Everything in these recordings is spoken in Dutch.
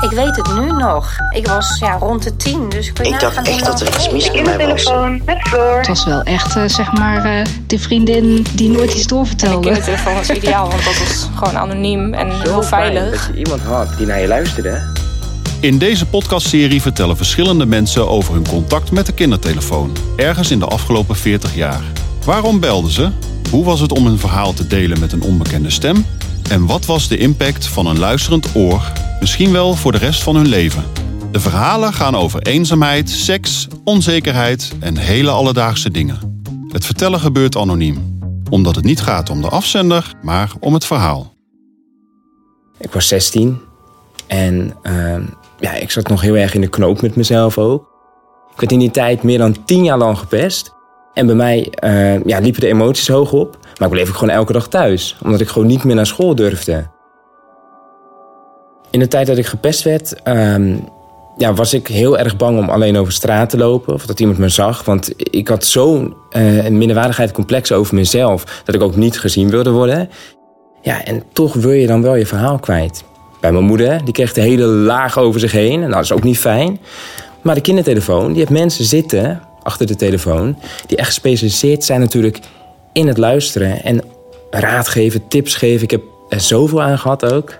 Ik weet het nu nog. Ik was ja, rond de tien, dus ik Ik dacht echt dat er iets mis met mij was. Het was wel echt, eh, zeg maar, eh, de vriendin die nooit iets De doorvertelde. kindertelefoon was ideaal, want dat was gewoon anoniem en heel veilig. Dat je iemand had die naar je luisterde. In deze podcastserie vertellen verschillende mensen over hun contact met de kindertelefoon. Ergens in de afgelopen 40 jaar. Waarom belden ze? Hoe was het om hun verhaal te delen met een onbekende stem? En wat was de impact van een luisterend oor, misschien wel voor de rest van hun leven? De verhalen gaan over eenzaamheid, seks, onzekerheid en hele alledaagse dingen. Het vertellen gebeurt anoniem, omdat het niet gaat om de afzender, maar om het verhaal. Ik was 16 en ehm, ja, ik zat nog heel erg in de knoop met mezelf ook. Ik werd in die tijd meer dan 10 jaar lang gepest. En bij mij eh, ja, liepen de emoties hoog op. Maar ik bleef ook gewoon elke dag thuis, omdat ik gewoon niet meer naar school durfde. In de tijd dat ik gepest werd, ehm, ja, was ik heel erg bang om alleen over straat te lopen. Of dat iemand me zag. Want ik had zo'n eh minderwaardigheidscomplex over mezelf. Dat ik ook niet gezien wilde worden. Ja, en toch wil je dan wel je verhaal kwijt. Bij mijn moeder, die kreeg de hele laag over zich heen. En nou, dat is ook niet fijn. Maar de kindertelefoon, die heeft mensen zitten achter de telefoon... die echt gespecialiseerd zijn natuurlijk in het luisteren. En raad geven, tips geven. Ik heb er zoveel aan gehad ook.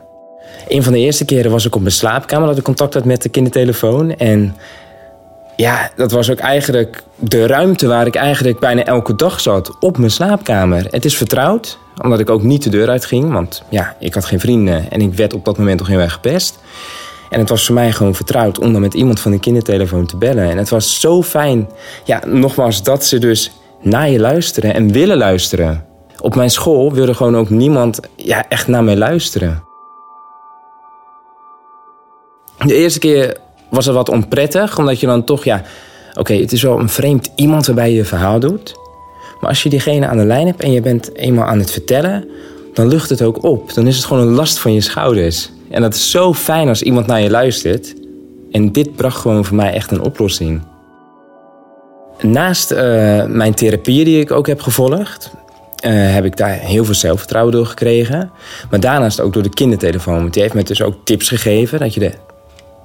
Een van de eerste keren was ik op mijn slaapkamer... dat ik contact had met de kindertelefoon. En ja, dat was ook eigenlijk de ruimte waar ik eigenlijk bijna elke dag zat. Op mijn slaapkamer. Het is vertrouwd, omdat ik ook niet de deur uitging. Want ja, ik had geen vrienden en ik werd op dat moment nog heel erg gepest. En het was voor mij gewoon vertrouwd om dan met iemand van de kindertelefoon te bellen. En het was zo fijn, ja, nogmaals, dat ze dus naar je luisteren en willen luisteren. Op mijn school wilde gewoon ook niemand ja, echt naar mij luisteren. De eerste keer was het wat onprettig, omdat je dan toch, ja, oké, het is wel een vreemd iemand waarbij je je verhaal doet. Maar als je diegene aan de lijn hebt en je bent eenmaal aan het vertellen, dan lucht het ook op. Dan is het gewoon een last van je schouders. En dat is zo fijn als iemand naar je luistert. En dit bracht gewoon voor mij echt een oplossing. Naast eh, mijn therapie die ik ook heb gevolgd, eh, heb ik daar heel veel zelfvertrouwen door gekregen. Maar daarnaast ook door de kindertelefoon. Want die heeft me dus ook tips gegeven dat je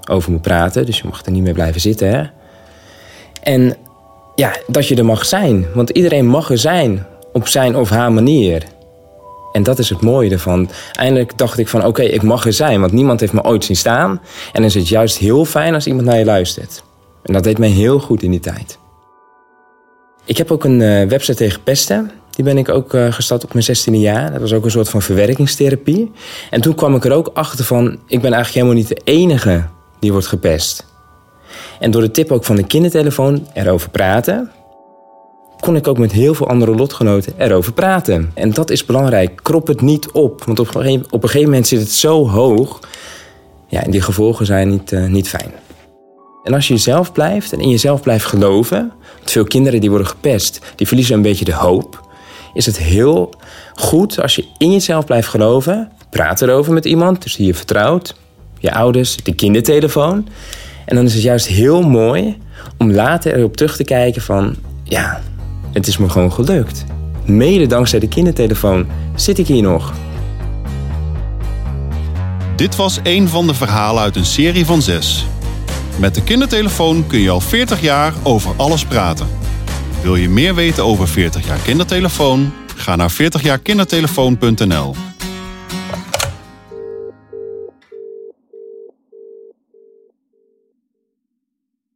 erover moet praten. Dus je mag er niet meer blijven zitten. Hè? En ja, dat je er mag zijn. Want iedereen mag er zijn op zijn of haar manier. En dat is het mooie ervan. Eindelijk dacht ik van oké, ik mag er zijn. Want niemand heeft me ooit zien staan. En dan is het juist heel fijn als iemand naar je luistert. En dat deed mij heel goed in die tijd. Ik heb ook een eh, website tegen pesten. Die ben ik ook eh, gestart op mijn 16e jaar. Dat was ook een soort van verwerkingstherapie. En toen kwam ik er ook achter van... ik ben eigenlijk helemaal niet de enige die wordt gepest. En door de tip ook van de kindertelefoon erover praten... kon ik ook met heel veel andere lotgenoten erover praten. En dat is belangrijk. Krop het niet op. Want op een gegeven, moment zit het zo hoog... Ja, en die gevolgen zijn niet, eh, niet fijn. En als je jezelf blijft en in jezelf blijft geloven... veel kinderen die worden gepest, die verliezen een beetje de hoop... is het heel goed als je in jezelf blijft geloven... praat erover met iemand, dus die je vertrouwt... je ouders, de kindertelefoon... En dan is het juist heel mooi om later erop terug te kijken van... ja, het is me gewoon gelukt. Mede dankzij de kindertelefoon zit ik hier nog. Dit was een van de verhalen uit een serie van zes. Met de kindertelefoon kun je al 40 jaar over alles praten. Wil je meer weten over 40 jaar kindertelefoon? Ga naar 40jaarkindertelefoon.nl